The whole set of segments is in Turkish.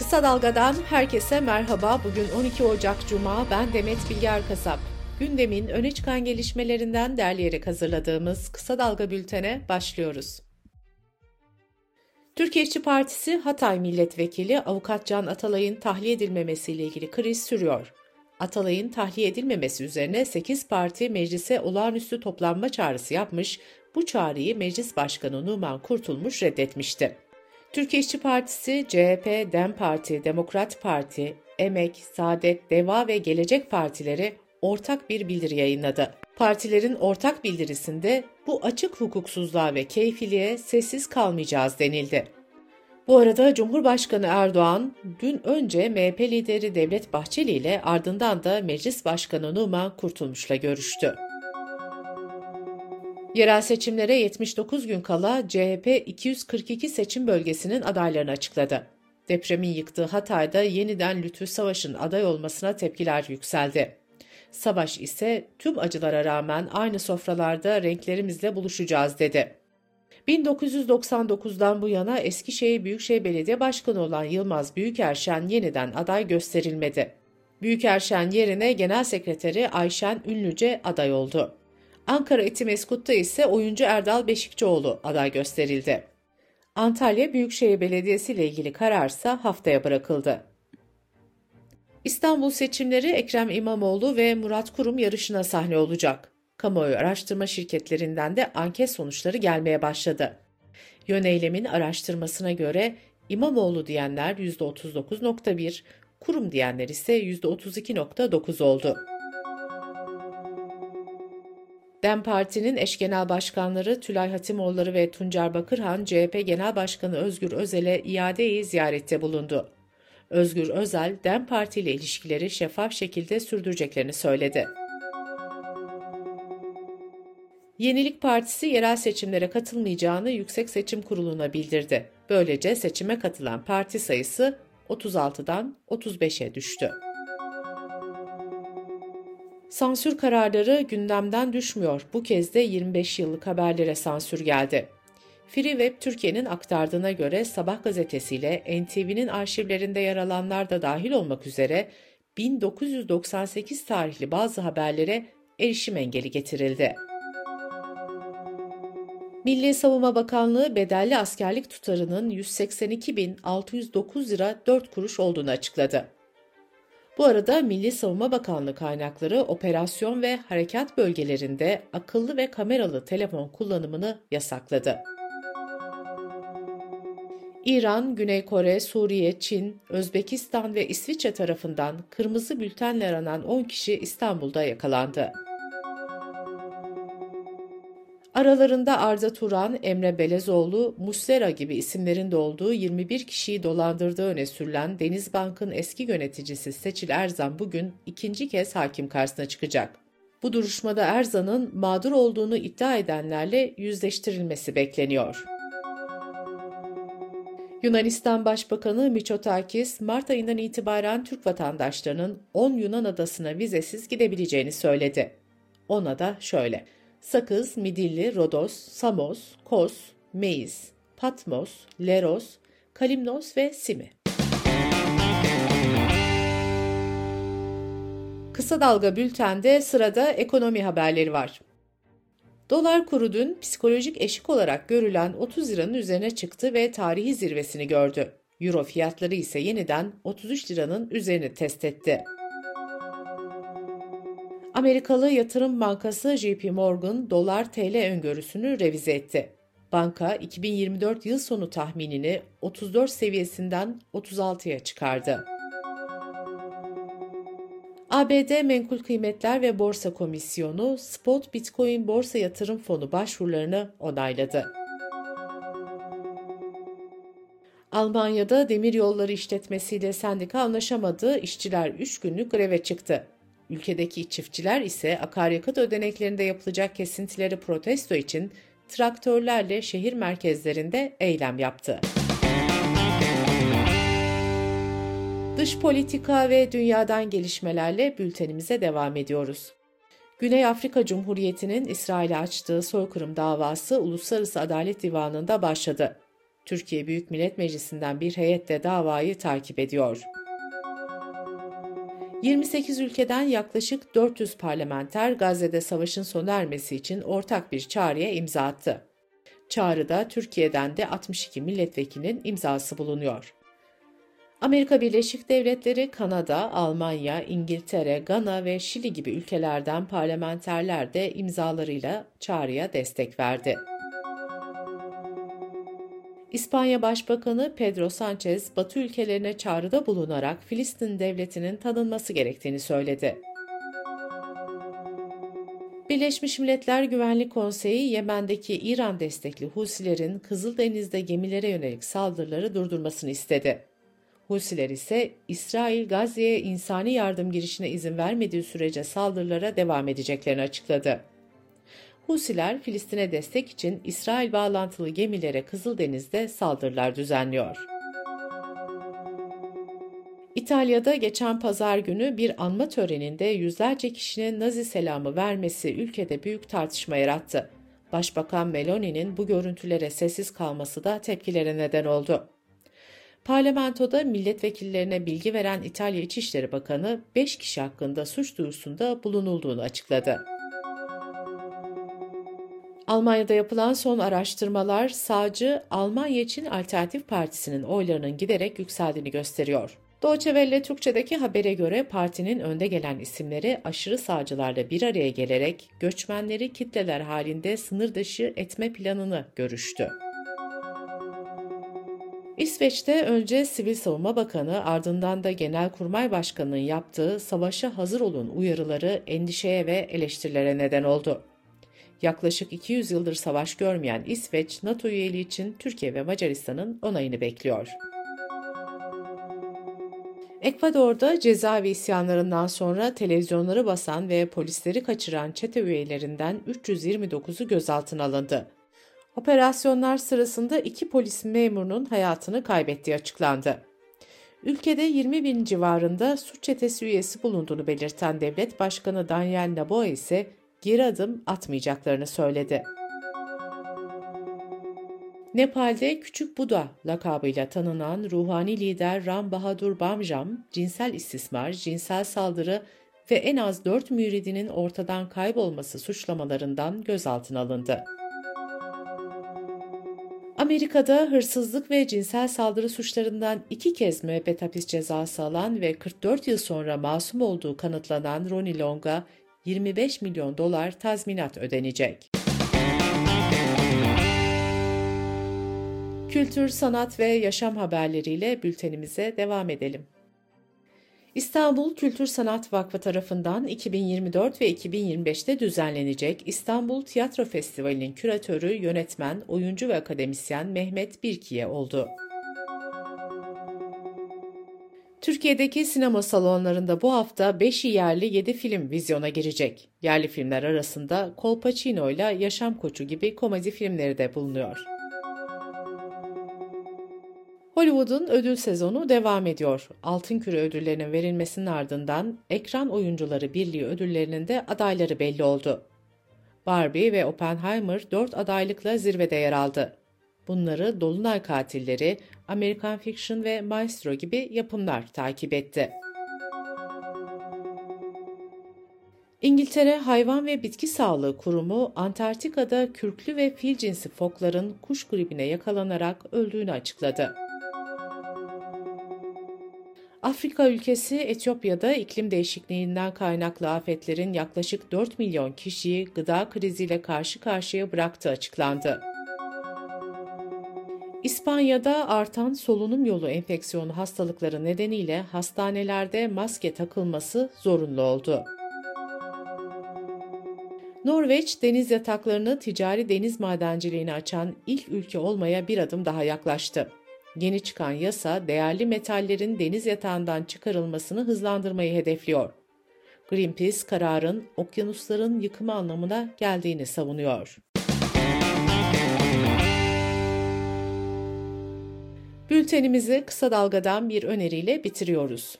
Kısa Dalga'dan herkese merhaba. Bugün 12 Ocak Cuma. Ben Demet Bilge Erkasap. Gündemin öne çıkan gelişmelerinden derleyerek hazırladığımız Kısa Dalga bültene başlıyoruz. Türkiye İşçi Partisi Hatay Milletvekili Avukat Can Atalay'ın tahliye edilmemesiyle ilgili kriz sürüyor. Atalay'ın tahliye edilmemesi üzerine 8 parti meclise olağanüstü toplanma çağrısı yapmış, bu çağrıyı Meclis Başkanı Numan Kurtulmuş reddetmişti. Türkiye İşçi Partisi, CHP, DEM Parti, Demokrat Parti, Emek, Saadet, Deva ve Gelecek Partileri ortak bir bildiri yayınladı. Partilerin ortak bildirisinde bu açık hukuksuzluğa ve keyfiliğe sessiz kalmayacağız denildi. Bu arada Cumhurbaşkanı Erdoğan dün önce MHP lideri Devlet Bahçeli ile ardından da Meclis Başkanı Numan Kurtulmuş'la görüştü. Yerel seçimlere 79 gün kala CHP 242 seçim bölgesinin adaylarını açıkladı. Depremin yıktığı Hatay'da yeniden Lütfü Savaş'ın aday olmasına tepkiler yükseldi. Savaş ise tüm acılara rağmen aynı sofralarda renklerimizle buluşacağız dedi. 1999'dan bu yana Eskişehir Büyükşehir Belediye Başkanı olan Yılmaz Büyükerşen yeniden aday gösterilmedi. Büyükerşen yerine Genel Sekreteri Ayşen Ünlüce aday oldu. Ankara Etimeskut'ta ise oyuncu Erdal Beşikçioğlu aday gösterildi. Antalya Büyükşehir Belediyesi ile ilgili kararsa haftaya bırakıldı. İstanbul seçimleri Ekrem İmamoğlu ve Murat Kurum yarışına sahne olacak. Kamuoyu araştırma şirketlerinden de anket sonuçları gelmeye başladı. Yöneylemin araştırmasına göre İmamoğlu diyenler %39.1, Kurum diyenler ise %32.9 oldu. DEM Parti'nin eş genel başkanları Tülay Hatimoğulları ve Tuncer Bakırhan, CHP Genel Başkanı Özgür Özel'e iadeyi ziyarette bulundu. Özgür Özel, DEM Parti ile ilişkileri şeffaf şekilde sürdüreceklerini söyledi. Yenilik Partisi yerel seçimlere katılmayacağını Yüksek Seçim Kurulu'na bildirdi. Böylece seçime katılan parti sayısı 36'dan 35'e düştü. Sansür kararları gündemden düşmüyor. Bu kez de 25 yıllık haberlere sansür geldi. Free Web Türkiye'nin aktardığına göre Sabah gazetesi ile NTV'nin arşivlerinde yer alanlar da dahil olmak üzere 1998 tarihli bazı haberlere erişim engeli getirildi. Milli Savunma Bakanlığı bedelli askerlik tutarının 182.609 lira 4 kuruş olduğunu açıkladı. Bu arada Milli Savunma Bakanlığı kaynakları operasyon ve harekat bölgelerinde akıllı ve kameralı telefon kullanımını yasakladı. İran, Güney Kore, Suriye, Çin, Özbekistan ve İsviçre tarafından kırmızı bültenle aranan 10 kişi İstanbul'da yakalandı. Aralarında Arda Turan, Emre Belezoğlu, Muslera gibi isimlerin de olduğu 21 kişiyi dolandırdığı öne sürülen Denizbank'ın eski yöneticisi Seçil Erzan bugün ikinci kez hakim karşısına çıkacak. Bu duruşmada Erzan'ın mağdur olduğunu iddia edenlerle yüzleştirilmesi bekleniyor. Yunanistan Başbakanı Mitsotakis, Mart ayından itibaren Türk vatandaşlarının 10 Yunan adasına vizesiz gidebileceğini söyledi. Ona da şöyle. Sakız, Midilli, Rodos, Samos, Kos, Meis, Patmos, Leros, Kalimnos ve Simi. Kısa Dalga Bülten'de sırada ekonomi haberleri var. Dolar kuru dün psikolojik eşik olarak görülen 30 liranın üzerine çıktı ve tarihi zirvesini gördü. Euro fiyatları ise yeniden 33 liranın üzerini test etti. Amerikalı yatırım bankası JP Morgan dolar TL öngörüsünü revize etti. Banka 2024 yıl sonu tahminini 34 seviyesinden 36'ya çıkardı. ABD Menkul Kıymetler ve Borsa Komisyonu Spot Bitcoin Borsa Yatırım Fonu başvurularını onayladı. Almanya'da demir yolları işletmesiyle sendika anlaşamadı, işçiler 3 günlük greve çıktı. Ülkedeki çiftçiler ise akaryakıt ödeneklerinde yapılacak kesintileri protesto için traktörlerle şehir merkezlerinde eylem yaptı. Dış politika ve dünyadan gelişmelerle bültenimize devam ediyoruz. Güney Afrika Cumhuriyeti'nin İsrail'e açtığı soykırım davası Uluslararası Adalet Divanı'nda başladı. Türkiye Büyük Millet Meclisi'nden bir heyet de davayı takip ediyor. 28 ülkeden yaklaşık 400 parlamenter Gazze'de savaşın sona ermesi için ortak bir çağrıya imza attı. Çağrıda Türkiye'den de 62 milletvekilinin imzası bulunuyor. Amerika Birleşik Devletleri, Kanada, Almanya, İngiltere, Gana ve Şili gibi ülkelerden parlamenterler de imzalarıyla çağrıya destek verdi. İspanya Başbakanı Pedro Sanchez, Batı ülkelerine çağrıda bulunarak Filistin devletinin tanınması gerektiğini söyledi. Birleşmiş Milletler Güvenlik Konseyi, Yemen'deki İran destekli Husilerin Kızıldeniz'de gemilere yönelik saldırıları durdurmasını istedi. Husiler ise İsrail Gazze'ye insani yardım girişine izin vermediği sürece saldırılara devam edeceklerini açıkladı. Husiler Filistin'e destek için İsrail bağlantılı gemilere Kızıldeniz'de saldırılar düzenliyor. İtalya'da geçen pazar günü bir anma töreninde yüzlerce kişinin Nazi selamı vermesi ülkede büyük tartışma yarattı. Başbakan Meloni'nin bu görüntülere sessiz kalması da tepkilere neden oldu. Parlamentoda milletvekillerine bilgi veren İtalya İçişleri Bakanı 5 kişi hakkında suç duyusunda bulunulduğunu açıkladı. Almanya'da yapılan son araştırmalar sağcı Almanya için Alternatif Partisi'nin oylarının giderek yükseldiğini gösteriyor. Deutsche Welle Türkçe'deki habere göre partinin önde gelen isimleri aşırı sağcılarla bir araya gelerek göçmenleri kitleler halinde sınır dışı etme planını görüştü. İsveç'te önce Sivil Savunma Bakanı ardından da Genelkurmay Başkanı'nın yaptığı savaşa hazır olun uyarıları endişeye ve eleştirilere neden oldu. Yaklaşık 200 yıldır savaş görmeyen İsveç, NATO üyeliği için Türkiye ve Macaristan'ın onayını bekliyor. Ekvador'da cezaevi isyanlarından sonra televizyonları basan ve polisleri kaçıran çete üyelerinden 329'u gözaltına alındı. Operasyonlar sırasında iki polis memurunun hayatını kaybettiği açıklandı. Ülkede 20 bin civarında suç çetesi üyesi bulunduğunu belirten devlet başkanı Daniel Noboa ise geri adım atmayacaklarını söyledi. Nepal'de Küçük Buda lakabıyla tanınan ruhani lider Ram Bahadur Bamjam, cinsel istismar, cinsel saldırı ve en az 4 müridinin ortadan kaybolması suçlamalarından gözaltına alındı. Amerika'da hırsızlık ve cinsel saldırı suçlarından iki kez müebbet hapis cezası alan ve 44 yıl sonra masum olduğu kanıtlanan Ronnie Long'a 25 milyon dolar tazminat ödenecek. Kültür, sanat ve yaşam haberleriyle bültenimize devam edelim. İstanbul Kültür Sanat Vakfı tarafından 2024 ve 2025'te düzenlenecek İstanbul Tiyatro Festivali'nin küratörü, yönetmen, oyuncu ve akademisyen Mehmet Birkiye oldu. Türkiye'deki sinema salonlarında bu hafta 5 yerli 7 film vizyona girecek. Yerli filmler arasında Colpacino ile Yaşam Koçu gibi komedi filmleri de bulunuyor. Hollywood'un ödül sezonu devam ediyor. Altın Küre ödüllerinin verilmesinin ardından Ekran Oyuncuları Birliği ödüllerinin de adayları belli oldu. Barbie ve Oppenheimer 4 adaylıkla zirvede yer aldı. Bunları Dolunay Katilleri, American Fiction ve Maestro gibi yapımlar takip etti. İngiltere Hayvan ve Bitki Sağlığı Kurumu Antarktika'da kürklü ve fil cinsi fokların kuş gribine yakalanarak öldüğünü açıkladı. Afrika ülkesi Etiyopya'da iklim değişikliğinden kaynaklı afetlerin yaklaşık 4 milyon kişiyi gıda kriziyle karşı karşıya bıraktığı açıklandı. İspanya'da artan solunum yolu enfeksiyonu hastalıkları nedeniyle hastanelerde maske takılması zorunlu oldu. Norveç, deniz yataklarını ticari deniz madenciliğine açan ilk ülke olmaya bir adım daha yaklaştı. Yeni çıkan yasa, değerli metallerin deniz yatağından çıkarılmasını hızlandırmayı hedefliyor. Greenpeace kararın okyanusların yıkımı anlamına geldiğini savunuyor. Bültenimizi kısa dalgadan bir öneriyle bitiriyoruz.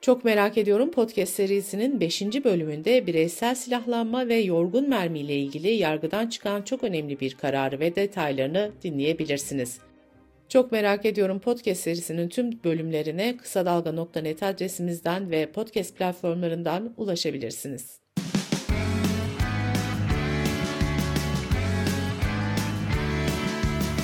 Çok merak ediyorum podcast serisinin 5. bölümünde bireysel silahlanma ve yorgun mermi ile ilgili yargıdan çıkan çok önemli bir kararı ve detaylarını dinleyebilirsiniz. Çok merak ediyorum podcast serisinin tüm bölümlerine kısa dalga.net adresimizden ve podcast platformlarından ulaşabilirsiniz.